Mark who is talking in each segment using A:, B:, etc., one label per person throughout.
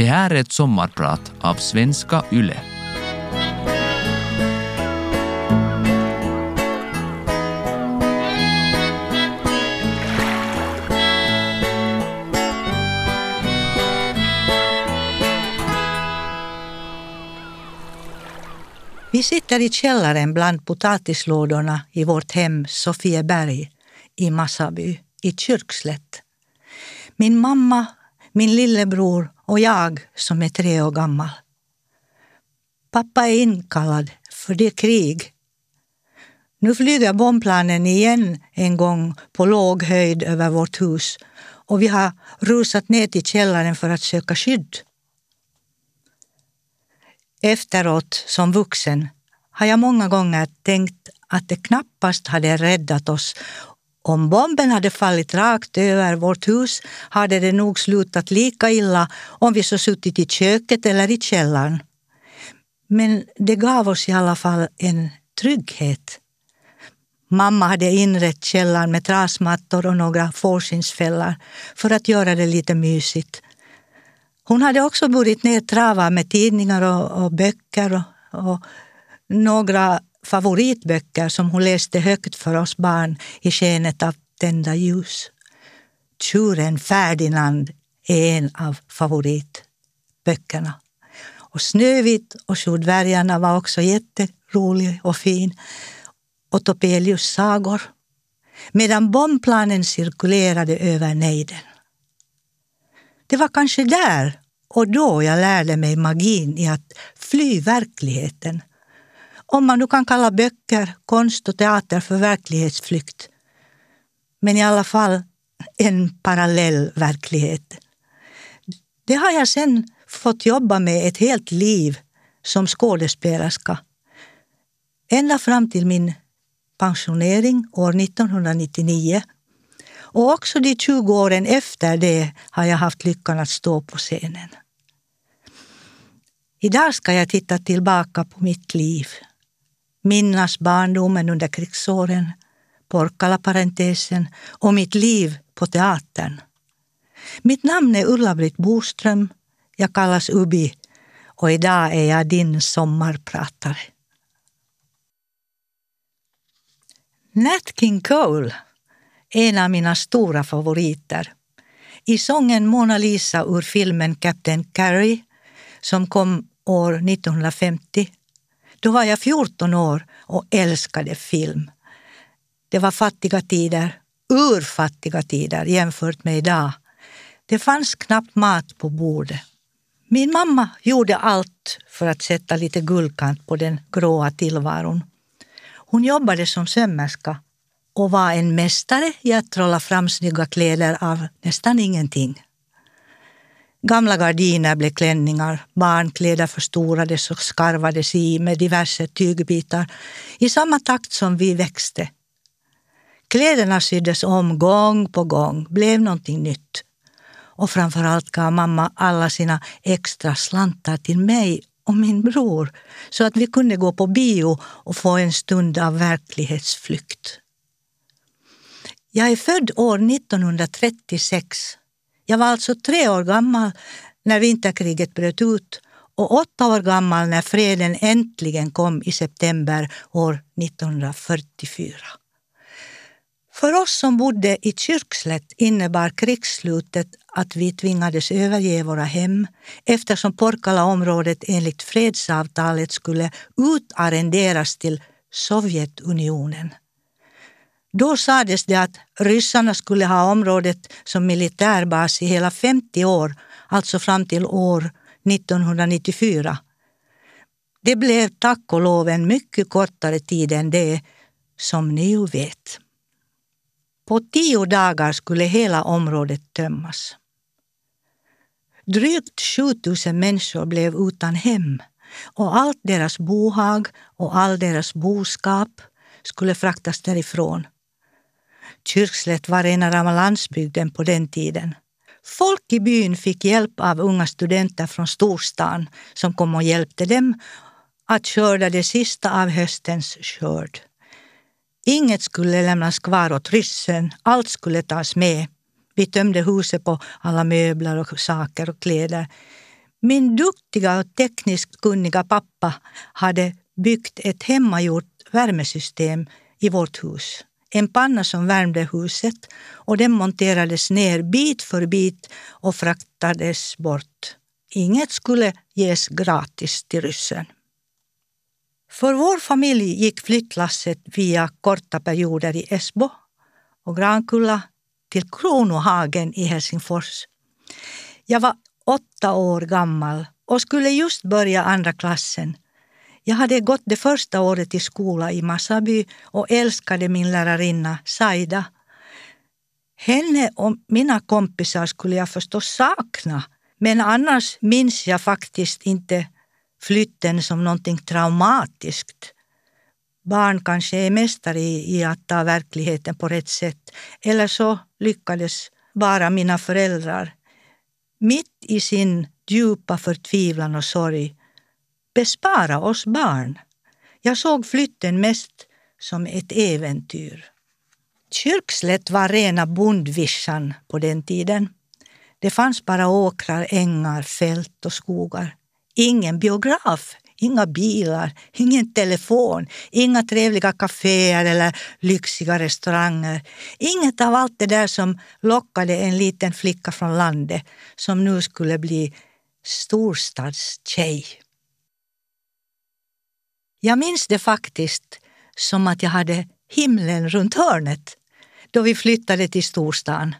A: Det här är ett sommarprat av Svenska Yle.
B: Vi sitter i källaren bland potatislådorna i vårt hem Sofieberg i Massaby i Kyrkslätt. Min mamma, min lillebror och jag som är tre år gammal. Pappa är inkallad, för det är krig. Nu flyger bombplanen igen en gång på låg höjd över vårt hus och vi har rusat ner till källaren för att söka skydd. Efteråt, som vuxen, har jag många gånger tänkt att det knappast hade räddat oss om bomben hade fallit rakt över vårt hus hade det nog slutat lika illa om vi så suttit i köket eller i källaren. Men det gav oss i alla fall en trygghet. Mamma hade inrett källaren med trasmattor och några fårskinnsfällar för att göra det lite mysigt. Hon hade också burit ner travar med tidningar och, och böcker och, och några favoritböcker som hon läste högt för oss barn i skenet av tända ljus. Tjuren Ferdinand är en av favoritböckerna. Och Snövit och Sjudvärgarna var också jätterolig och fin. Och Topelius sagor. Medan bombplanen cirkulerade över nejden. Det var kanske där och då jag lärde mig magin i att fly verkligheten om man nu kan kalla böcker, konst och teater för verklighetsflykt. Men i alla fall en parallell verklighet. Det har jag sen fått jobba med ett helt liv som skådespelerska. Ända fram till min pensionering år 1999. Och också de 20 åren efter det har jag haft lyckan att stå på scenen. Idag ska jag titta tillbaka på mitt liv minnas barndomen under krigsåren, Porkala-parentesen och mitt liv på teatern. Mitt namn är Ulla-Britt Boström. Jag kallas Ubi och idag är jag din sommarpratare. Nat King Cole, en av mina stora favoriter. I sången Mona Lisa ur filmen Captain Carey som kom år 1950 då var jag 14 år och älskade film. Det var fattiga tider, urfattiga tider jämfört med idag. Det fanns knappt mat på bordet. Min mamma gjorde allt för att sätta lite guldkant på den gråa tillvaron. Hon jobbade som sömmerska och var en mästare i att trolla fram snygga kläder av nästan ingenting. Gamla gardiner blev klänningar, barnkläder förstorades och skarvades i med diverse tygbitar i samma takt som vi växte. Kläderna syddes om gång på gång, blev någonting nytt. Och framförallt gav mamma alla sina extra slantar till mig och min bror så att vi kunde gå på bio och få en stund av verklighetsflykt. Jag är född år 1936 jag var alltså tre år gammal när vinterkriget bröt ut och åtta år gammal när freden äntligen kom i september år 1944. För oss som bodde i Kyrkslätt innebar krigsslutet att vi tvingades överge våra hem eftersom Porkala-området enligt fredsavtalet skulle utarrenderas till Sovjetunionen. Då sades det att ryssarna skulle ha området som militärbas i hela 50 år, alltså fram till år 1994. Det blev tack och lov en mycket kortare tid än det, som ni ju vet. På tio dagar skulle hela området tömmas. Drygt 7000 människor blev utan hem och allt deras bohag och all deras boskap skulle fraktas därifrån. Kyrkslätt var en av landsbygden på den tiden. Folk i byn fick hjälp av unga studenter från storstan som kom och hjälpte dem att skörda det sista av höstens skörd. Inget skulle lämnas kvar åt ryssen, allt skulle tas med. Vi tömde huset på alla möbler och saker och kläder. Min duktiga och tekniskt kunniga pappa hade byggt ett hemmagjort värmesystem i vårt hus. En panna som värmde huset och den monterades ner bit för bit och fraktades bort. Inget skulle ges gratis till ryssen. För vår familj gick flyttlasset via korta perioder i Esbo och Grankulla till Kronohagen i Helsingfors. Jag var åtta år gammal och skulle just börja andra klassen. Jag hade gått det första året i skola i Massaby och älskade min lärarinna Saida. Henne och mina kompisar skulle jag förstås sakna men annars minns jag faktiskt inte flytten som någonting traumatiskt. Barn kanske är mästare i, att ta verkligheten på rätt sätt. Eller så lyckades bara mina föräldrar, mitt i sin djupa förtvivlan och sorg, bespara oss barn. Jag såg flytten mest som ett äventyr. Kyrkslätt var rena bondvischan på den tiden. Det fanns bara åkrar, ängar, fält och skogar. Ingen biograf, inga bilar, ingen telefon, inga trevliga kaféer eller lyxiga restauranger. Inget av allt det där som lockade en liten flicka från landet som nu skulle bli storstadstjej. Jag minns det faktiskt som att jag hade himlen runt hörnet då vi flyttade till storstan.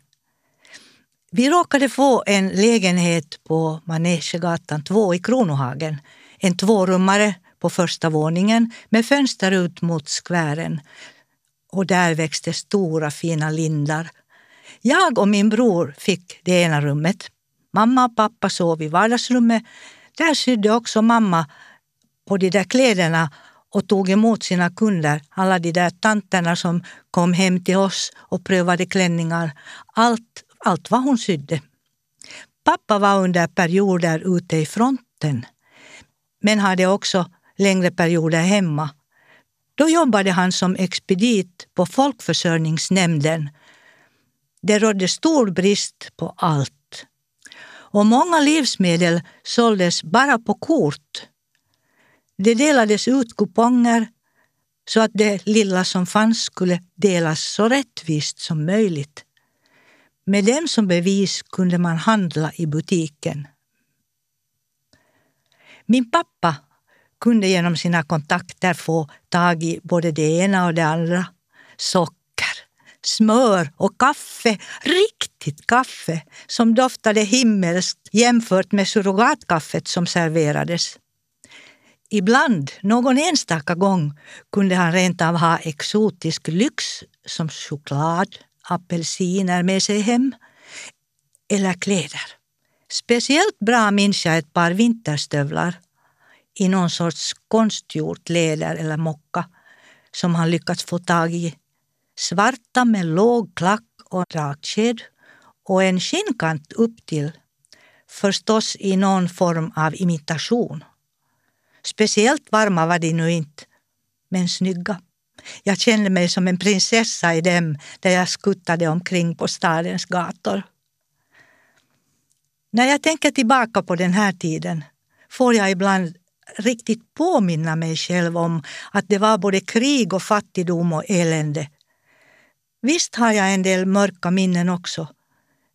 B: Vi råkade få en lägenhet på Manegegatan 2 i Kronohagen. En tvårummare på första våningen med fönster ut mot skvären. Och där växte stora fina lindar. Jag och min bror fick det ena rummet. Mamma och pappa sov i vardagsrummet. Där sydde också mamma på de där kläderna och tog emot sina kunder, alla de där tanterna som kom hem till oss och prövade klänningar. Allt allt vad hon sydde. Pappa var under perioder ute i fronten men hade också längre perioder hemma. Då jobbade han som expedit på Folkförsörjningsnämnden. Det rådde stor brist på allt. Och många livsmedel såldes bara på kort. Det delades ut kuponger så att det lilla som fanns skulle delas så rättvist som möjligt. Med dem som bevis kunde man handla i butiken. Min pappa kunde genom sina kontakter få tag i både det ena och det andra. Socker, smör och kaffe. Riktigt kaffe som doftade himmelskt jämfört med surrogatkaffet som serverades. Ibland, någon enstaka gång, kunde han rent av ha exotisk lyx som choklad, apelsiner med sig hem eller kläder. Speciellt bra minns jag ett par vinterstövlar i någon sorts konstgjort läder eller mocka som han lyckats få tag i. Svarta med låg klack och drakked och en skinnkant upp till. Förstås i någon form av imitation. Speciellt varma var de nu inte, men snygga. Jag kände mig som en prinsessa i dem där jag skuttade omkring på stadens gator. När jag tänker tillbaka på den här tiden får jag ibland riktigt påminna mig själv om att det var både krig och fattigdom och elände. Visst har jag en del mörka minnen också,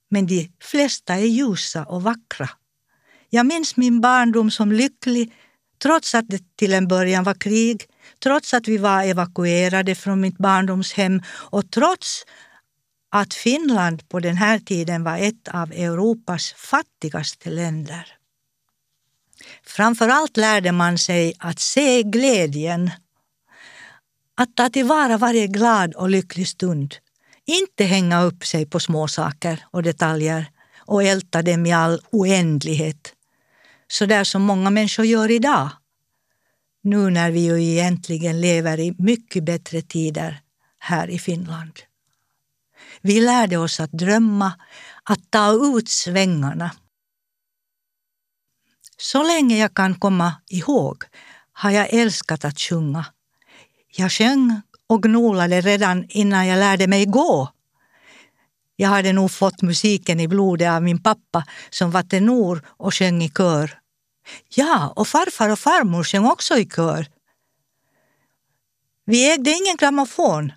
B: men de flesta är ljusa och vackra. Jag minns min barndom som lycklig trots att det till en början var krig trots att vi var evakuerade från mitt barndomshem och trots att Finland på den här tiden var ett av Europas fattigaste länder. Framför allt lärde man sig att se glädjen, att ta tillvara varje glad och lycklig stund. Inte hänga upp sig på småsaker och detaljer och älta dem i all oändlighet, så där som många människor gör idag nu när vi ju egentligen lever i mycket bättre tider här i Finland. Vi lärde oss att drömma, att ta ut svängarna. Så länge jag kan komma ihåg har jag älskat att sjunga. Jag sjöng och gnolade redan innan jag lärde mig gå. Jag hade nog fått musiken i blodet av min pappa som var tenor och sjöng i kör. Ja, och farfar och farmor sjöng också i kör. Vi ägde ingen grammofon.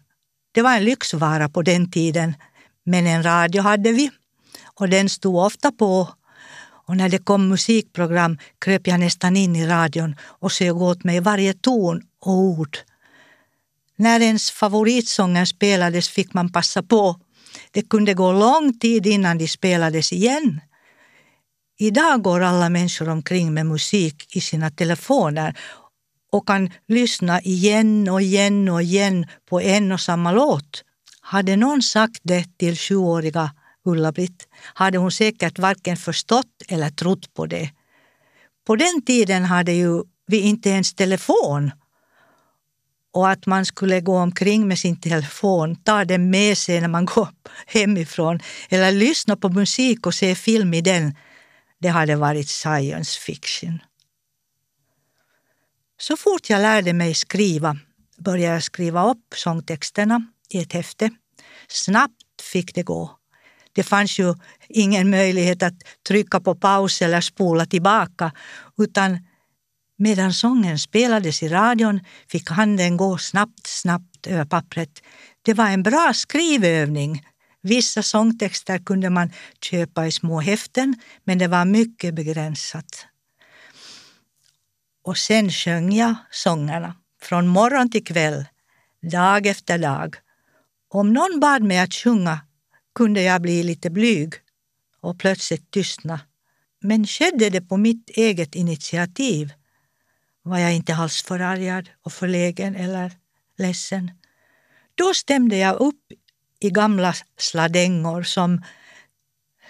B: Det var en lyxvara på den tiden. Men en radio hade vi och den stod ofta på. Och när det kom musikprogram kröp jag nästan in i radion och sög åt mig varje ton och ord. När ens favoritsånger spelades fick man passa på. Det kunde gå lång tid innan de spelades igen. Idag går alla människor omkring med musik i sina telefoner och kan lyssna igen och igen och igen på en och samma låt. Hade någon sagt det till sjuåriga Ulla-Britt hade hon säkert varken förstått eller trott på det. På den tiden hade ju vi inte ens telefon. Och att man skulle gå omkring med sin telefon, ta den med sig när man går hemifrån eller lyssna på musik och se film i den, det hade varit science fiction. Så fort jag lärde mig skriva började jag skriva upp sångtexterna i ett häfte. Snabbt fick det gå. Det fanns ju ingen möjlighet att trycka på paus eller spola tillbaka utan medan sången spelades i radion fick handen gå snabbt, snabbt över pappret. Det var en bra skrivövning. Vissa sångtexter kunde man köpa i små häften men det var mycket begränsat. Och sen sjöng jag sångerna från morgon till kväll, dag efter dag. Om någon bad mig att sjunga kunde jag bli lite blyg och plötsligt tystna. Men skedde det på mitt eget initiativ var jag inte alls förargad och förlägen eller ledsen. Då stämde jag upp i gamla sladängor som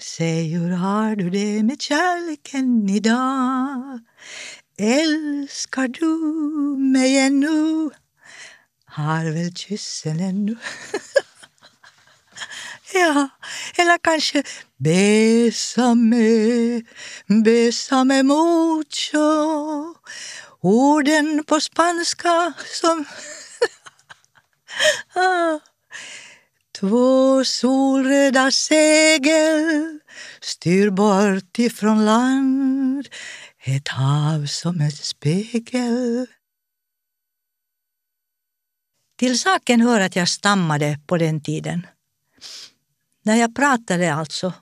B: Säg hur har du det med kärleken idag? Älskar du mig ännu? Har väl kyssen ännu? ja, eller kanske Besame, besame mucho. Orden på spanska som... Ah. Två solröda segel styr bort ifrån land ett hav som en spegel. Till saken hör att jag stammade på den tiden. När jag pratade alltså,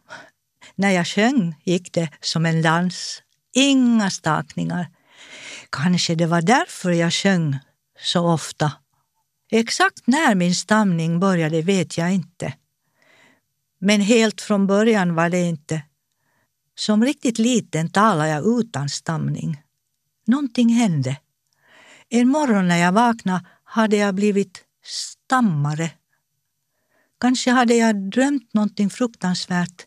B: när jag sjöng gick det som en dans. Inga stakningar. Kanske det var därför jag sjöng så ofta. Exakt när min stamning började vet jag inte. Men helt från början var det inte som riktigt liten talade jag utan stamning. Någonting hände. En morgon när jag vaknade hade jag blivit stammare. Kanske hade jag drömt någonting fruktansvärt.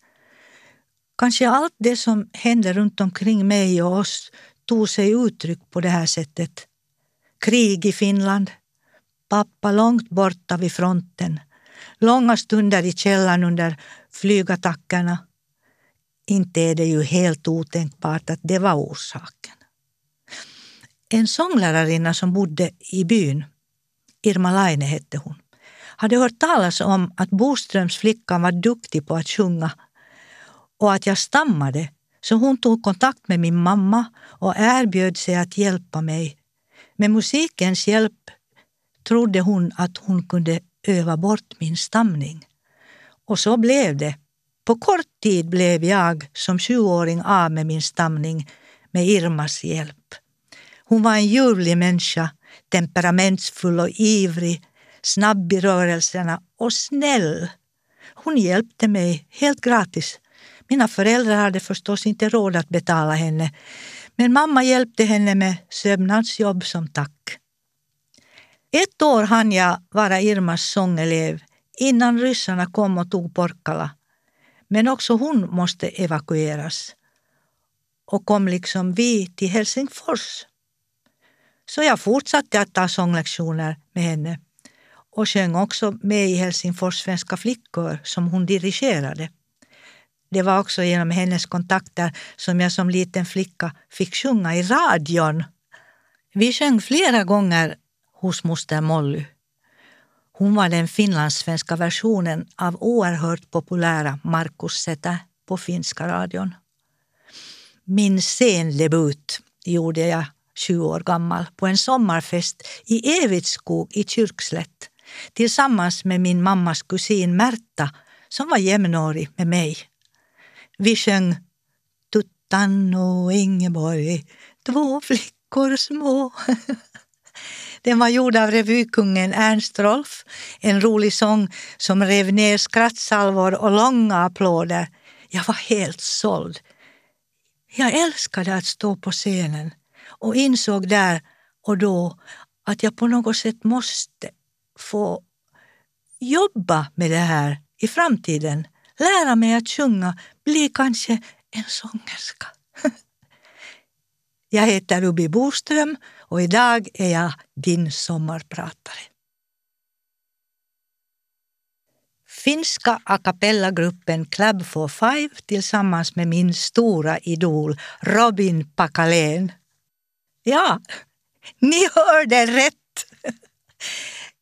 B: Kanske allt det som hände runt omkring mig och oss tog sig uttryck på det här sättet. Krig i Finland, pappa långt borta vid fronten, långa stunder i källaren under flygattackerna inte är det ju helt otänkbart att det var orsaken. En sånglärarinna som bodde i byn, Irma Laine hette hon, hade hört talas om att Boströmsflickan var duktig på att sjunga och att jag stammade så hon tog kontakt med min mamma och erbjöd sig att hjälpa mig. Med musikens hjälp trodde hon att hon kunde öva bort min stamning. Och så blev det. På kort tid blev jag som sjuåring av med min stamning med Irmas hjälp. Hon var en ljuvlig människa, temperamentsfull och ivrig, snabb i rörelserna och snäll. Hon hjälpte mig helt gratis. Mina föräldrar hade förstås inte råd att betala henne men mamma hjälpte henne med sömnadsjobb som tack. Ett år hann jag vara Irmas sångelev innan ryssarna kom och tog Porkala. men också hon måste evakueras och kom liksom vi till Helsingfors. Så jag fortsatte att ta sånglektioner med henne och sjöng också med i Helsingfors svenska flickor som hon dirigerade. Det var också genom hennes kontakter som jag som liten flicka fick sjunga i radion. Vi sjöng flera gånger hos moster Molly. Hon var den finlandssvenska versionen av oerhört populära Markus Sätä på finska radion. Min scendebut gjorde jag 20 år gammal på en sommarfest i Evitskog i Kyrkslätt tillsammans med min mammas kusin Märta som var jämnårig med mig. Vi sjöng Tuttan och Ingeborg, två flickor små. Den var gjord av revykungen Ernst Rolf, en rolig sång som rev ner skrattsalvor och långa applåder. Jag var helt såld. Jag älskade att stå på scenen och insåg där och då att jag på något sätt måste få jobba med det här i framtiden. Lära mig att sjunga, bli kanske en sångerska. Jag heter Ruby Boström och idag är jag din sommarpratare. Finska a cappella-gruppen Club for Five tillsammans med min stora idol Robin Pakalén. Ja, ni hörde rätt!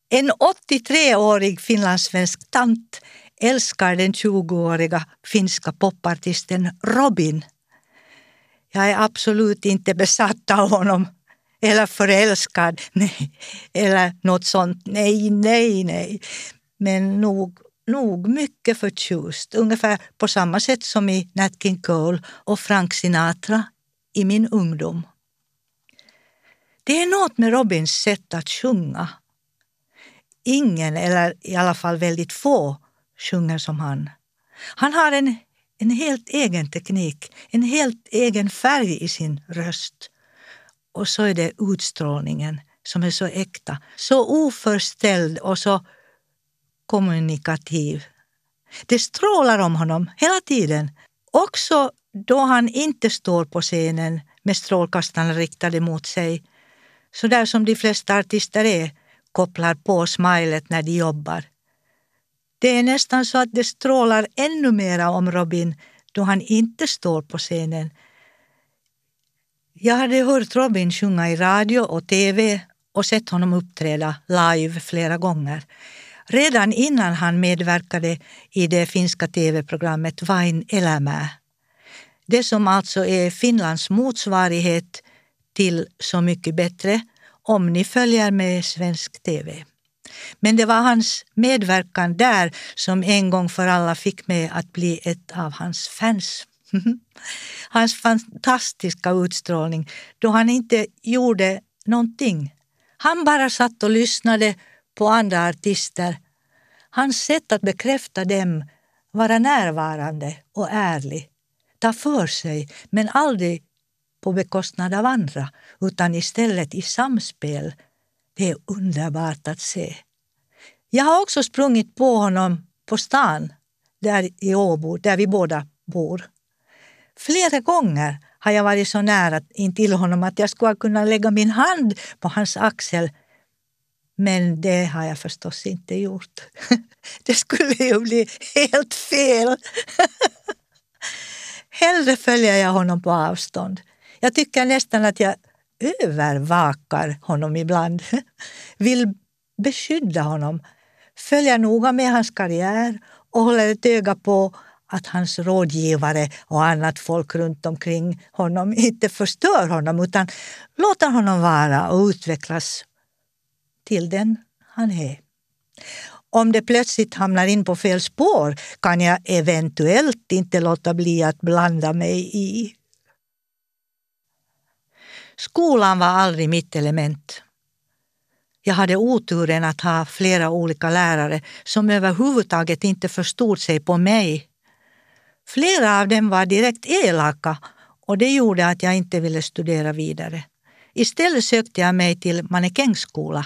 B: En 83-årig finlandssvensk tant älskar den 20-åriga finska popartisten Robin. Jag är absolut inte besatt av honom eller förälskad, nej, eller något sånt. Nej, nej, nej. Men nog, nog mycket förtjust. Ungefär på samma sätt som i Nat King Cole och Frank Sinatra i min ungdom. Det är något med Robins sätt att sjunga. Ingen, eller i alla fall väldigt få, sjunger som han. Han har en, en helt egen teknik, en helt egen färg i sin röst. Och så är det utstrålningen som är så äkta, så oförställd och så kommunikativ. Det strålar om honom hela tiden. Också då han inte står på scenen med strålkastarna riktade mot sig. Så där som de flesta artister är, kopplar på smilet när de jobbar. Det är nästan så att det strålar ännu mera om Robin då han inte står på scenen. Jag hade hört Robin sjunga i radio och tv och sett honom uppträda live flera gånger. Redan innan han medverkade i det finska tv-programmet Vain elämää. Det som alltså är Finlands motsvarighet till Så mycket bättre om ni följer med svensk tv. Men det var hans medverkan där som en gång för alla fick mig att bli ett av hans fans. Hans fantastiska utstrålning då han inte gjorde någonting. Han bara satt och lyssnade på andra artister. Hans sätt att bekräfta dem, vara närvarande och ärlig, ta för sig men aldrig på bekostnad av andra utan istället i samspel. Det är underbart att se. Jag har också sprungit på honom på stan där i Åbo, där vi båda bor. Flera gånger har jag varit så nära intill honom att jag skulle kunna lägga min hand på hans axel. Men det har jag förstås inte gjort. Det skulle ju bli helt fel. Hellre följer jag honom på avstånd. Jag tycker nästan att jag övervakar honom ibland. Vill beskydda honom. Följer noga med hans karriär och håller ett öga på att hans rådgivare och annat folk runt omkring honom inte förstör honom utan låter honom vara och utvecklas till den han är. Om det plötsligt hamnar in på fel spår kan jag eventuellt inte låta bli att blanda mig i. Skolan var aldrig mitt element. Jag hade oturen att ha flera olika lärare som överhuvudtaget inte förstod sig på mig. Flera av dem var direkt elaka och det gjorde att jag inte ville studera vidare. Istället sökte jag mig till mannekängskola,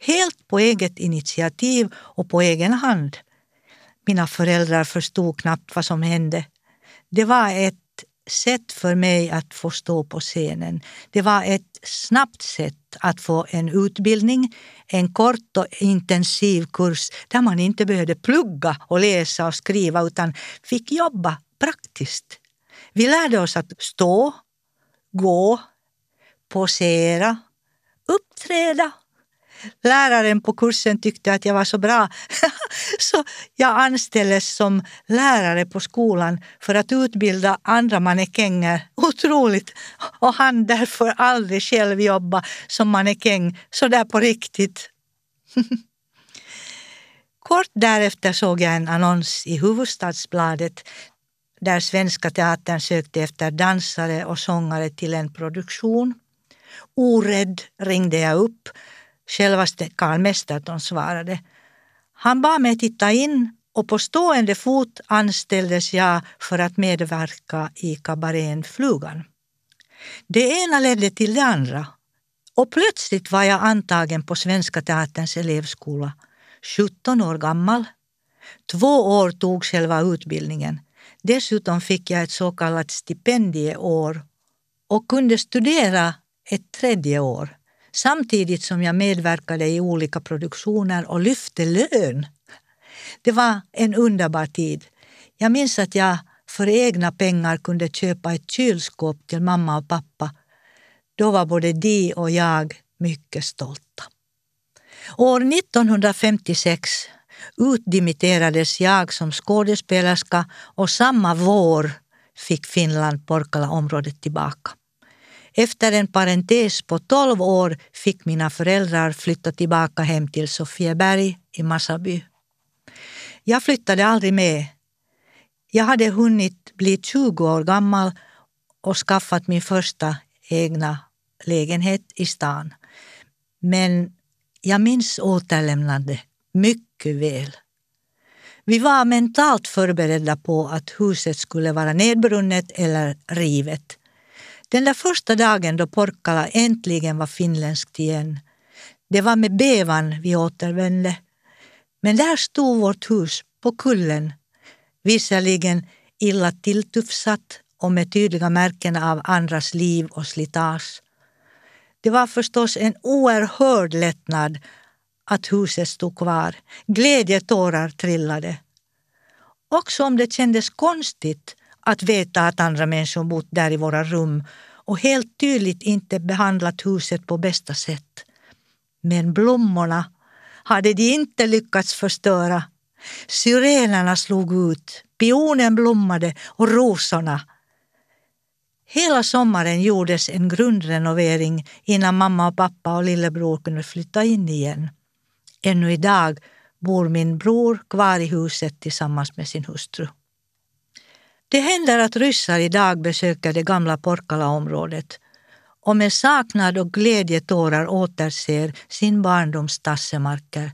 B: helt på eget initiativ och på egen hand. Mina föräldrar förstod knappt vad som hände. Det var ett sätt för mig att få stå på scenen. Det var ett snabbt sätt att få en utbildning, en kort och intensiv kurs där man inte behövde plugga och läsa och skriva utan fick jobba praktiskt. Vi lärde oss att stå, gå, posera, uppträda, Läraren på kursen tyckte att jag var så bra så jag anställdes som lärare på skolan för att utbilda andra mannekänger. Otroligt! Och han därför aldrig själv jobba som mannekäng så där på riktigt. Kort därefter såg jag en annons i Huvudstadsbladet där Svenska Teatern sökte efter dansare och sångare till en produktion. Orädd ringde jag upp. Självaste Carl Mesterton svarade. Han bad mig titta in och på stående fot anställdes jag för att medverka i kabarén Flugan. Det ena ledde till det andra och plötsligt var jag antagen på Svenska Teaterns elevskola 17 år gammal. Två år tog själva utbildningen. Dessutom fick jag ett så kallat stipendieår och kunde studera ett tredje år samtidigt som jag medverkade i olika produktioner och lyfte lön. Det var en underbar tid. Jag minns att jag för egna pengar kunde köpa ett kylskåp till mamma och pappa. Då var både de och jag mycket stolta. År 1956 utdimitterades jag som skådespelerska och samma vår fick Finland Porkala-området tillbaka. Efter en parentes på 12 år fick mina föräldrar flytta tillbaka hem till Sofieberg i Massaby. Jag flyttade aldrig med. Jag hade hunnit bli 20 år gammal och skaffat min första egna lägenhet i stan. Men jag minns återlämnandet mycket väl. Vi var mentalt förberedda på att huset skulle vara nedbrunnet eller rivet. Den där första dagen då Porkkala äntligen var finländskt igen, det var med bävan vi återvände. Men där stod vårt hus på kullen, visserligen illa tilltufsat och med tydliga märken av andras liv och slitage. Det var förstås en oerhörd lättnad att huset stod kvar. Glädjetårar trillade. Också om det kändes konstigt att veta att andra människor bott där i våra rum och helt tydligt inte behandlat huset på bästa sätt. Men blommorna hade de inte lyckats förstöra. Syrenerna slog ut, pionen blommade och rosorna. Hela sommaren gjordes en grundrenovering innan mamma och pappa och lillebror kunde flytta in igen. Ännu idag bor min bror kvar i huset tillsammans med sin hustru. Det händer att ryssar idag besöker det gamla Porkala-området och med saknad och glädjetårar återser sin barndoms tassemarker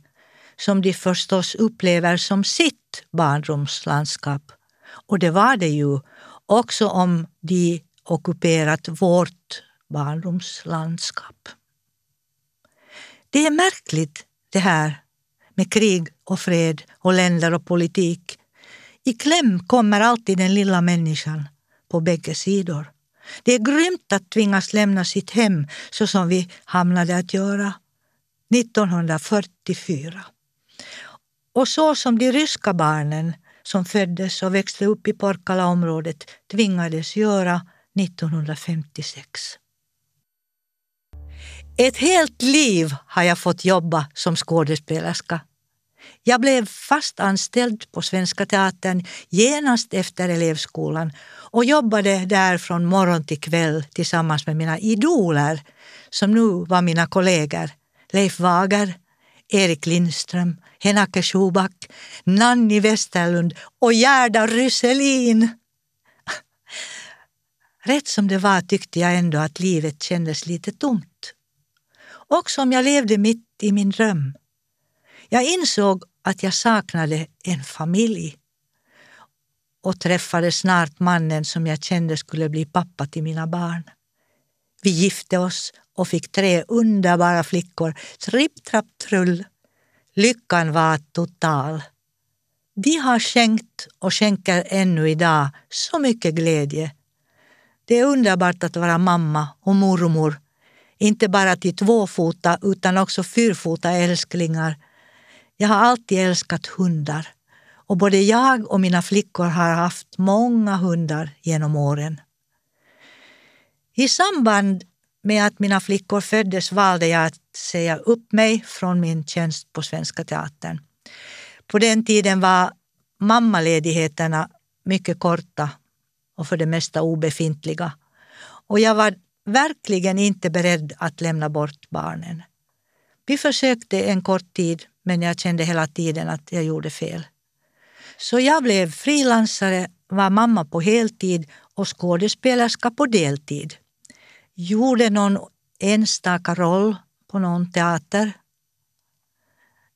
B: som de förstås upplever som sitt barndomslandskap. Och det var det ju, också om de ockuperat vårt barndomslandskap. Det är märkligt det här med krig och fred och länder och politik. I kläm kommer alltid den lilla människan på bägge sidor. Det är grymt att tvingas lämna sitt hem så som vi hamnade att göra 1944. Och så som de ryska barnen som föddes och växte upp i Porkala-området tvingades göra 1956. Ett helt liv har jag fått jobba som skådespelerska. Jag blev fast anställd på Svenska Teatern genast efter elevskolan och jobbade där från morgon till kväll tillsammans med mina idoler som nu var mina kollegor. Leif Wager, Erik Lindström, Henake Schuback, Nanni Westerlund och Gerda Rysselin! Rätt som det var tyckte jag ändå att livet kändes lite tomt. Också om jag levde mitt i min dröm. Jag insåg att jag saknade en familj och träffade snart mannen som jag kände skulle bli pappa till mina barn. Vi gifte oss och fick tre underbara flickor. Tripp, trapp, trull. Lyckan var total. De har skänkt och skänker ännu idag så mycket glädje. Det är underbart att vara mamma och mormor inte bara till tvåfota utan också fyrfota älsklingar. Jag har alltid älskat hundar och både jag och mina flickor har haft många hundar genom åren. I samband med att mina flickor föddes valde jag att säga upp mig från min tjänst på Svenska Teatern. På den tiden var mammaledigheterna mycket korta och för det mesta obefintliga. Och jag var verkligen inte beredd att lämna bort barnen. Vi försökte en kort tid men jag kände hela tiden att jag gjorde fel. Så jag blev frilansare, var mamma på heltid och skådespelerska på deltid. Gjorde någon enstaka roll på någon teater.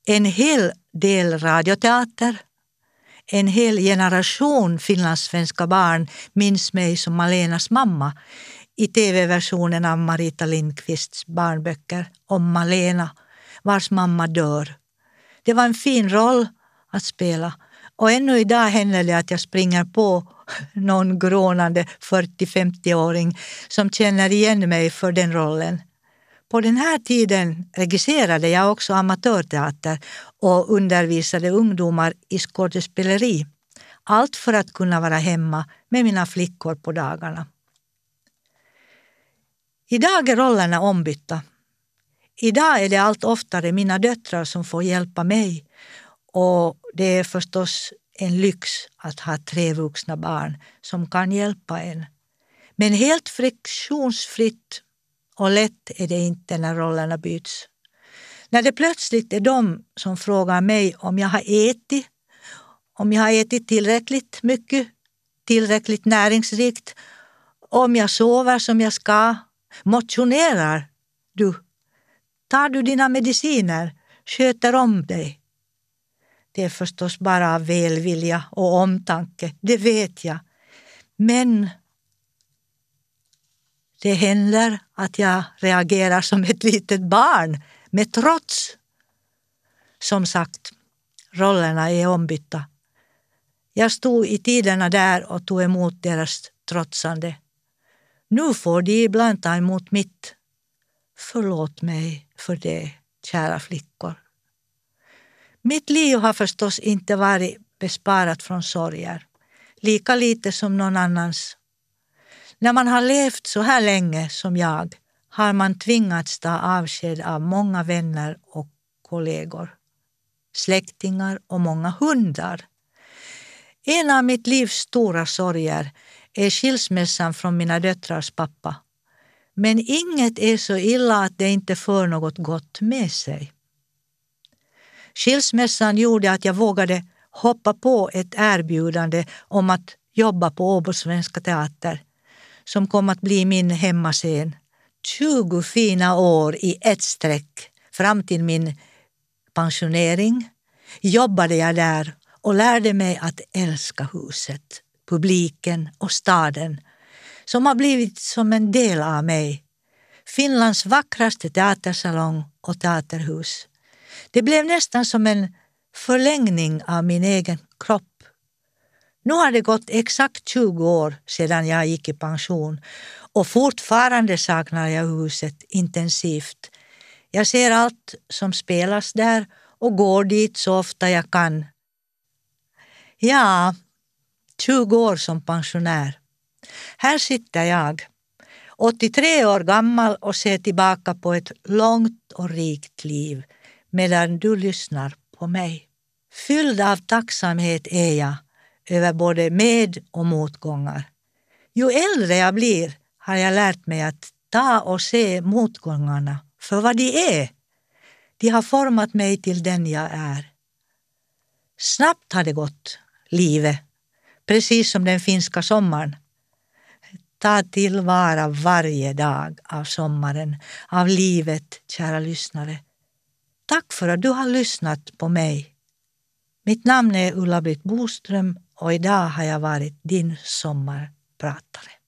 B: En hel del radioteater. En hel generation finlandssvenska barn minns mig som Malenas mamma i tv-versionen av Marita Lindqvists barnböcker om Malena vars mamma dör. Det var en fin roll att spela och ännu idag händer det att jag springer på någon grånande 40-50-åring som känner igen mig för den rollen. På den här tiden regisserade jag också amatörteater och undervisade ungdomar i skådespeleri. Allt för att kunna vara hemma med mina flickor på dagarna. Idag är rollerna ombytta. Idag är det allt oftare mina döttrar som får hjälpa mig och det är förstås en lyx att ha tre vuxna barn som kan hjälpa en. Men helt friktionsfritt och lätt är det inte när rollerna byts. När det plötsligt är de som frågar mig om jag har ätit, om jag har ätit tillräckligt mycket, tillräckligt näringsrikt, om jag sover som jag ska, motionerar du, tar du dina mediciner, sköter om dig. Det är förstås bara av välvilja och omtanke, det vet jag. Men det händer att jag reagerar som ett litet barn med trots. Som sagt, rollerna är ombytta. Jag stod i tiderna där och tog emot deras trotsande. Nu får de ibland ta emot mitt. Förlåt mig för det, kära flickor. Mitt liv har förstås inte varit besparat från sorger, lika lite som någon annans. När man har levt så här länge som jag har man tvingats ta avsked av många vänner och kollegor, släktingar och många hundar. En av mitt livs stora sorger är skilsmässan från mina döttrars pappa. Men inget är så illa att det inte för något gott med sig. Skilsmässan gjorde att jag vågade hoppa på ett erbjudande om att jobba på Åbo Svenska Teater som kom att bli min hemmascen. 20 fina år i ett streck fram till min pensionering jobbade jag där och lärde mig att älska huset, publiken och staden som har blivit som en del av mig. Finlands vackraste teatersalong och teaterhus. Det blev nästan som en förlängning av min egen kropp. Nu har det gått exakt 20 år sedan jag gick i pension och fortfarande saknar jag huset intensivt. Jag ser allt som spelas där och går dit så ofta jag kan. Ja, 20 år som pensionär. Här sitter jag, 83 år gammal och ser tillbaka på ett långt och rikt liv medan du lyssnar på mig. Fylld av tacksamhet är jag över både med och motgångar. Ju äldre jag blir har jag lärt mig att ta och se motgångarna för vad de är. De har format mig till den jag är. Snabbt har det gått, livet, precis som den finska sommaren. Ta tillvara varje dag av sommaren, av livet, kära lyssnare. Tack för att du har lyssnat på mig. Mitt namn är Ulla-Britt Boström och idag har jag varit din sommarpratare.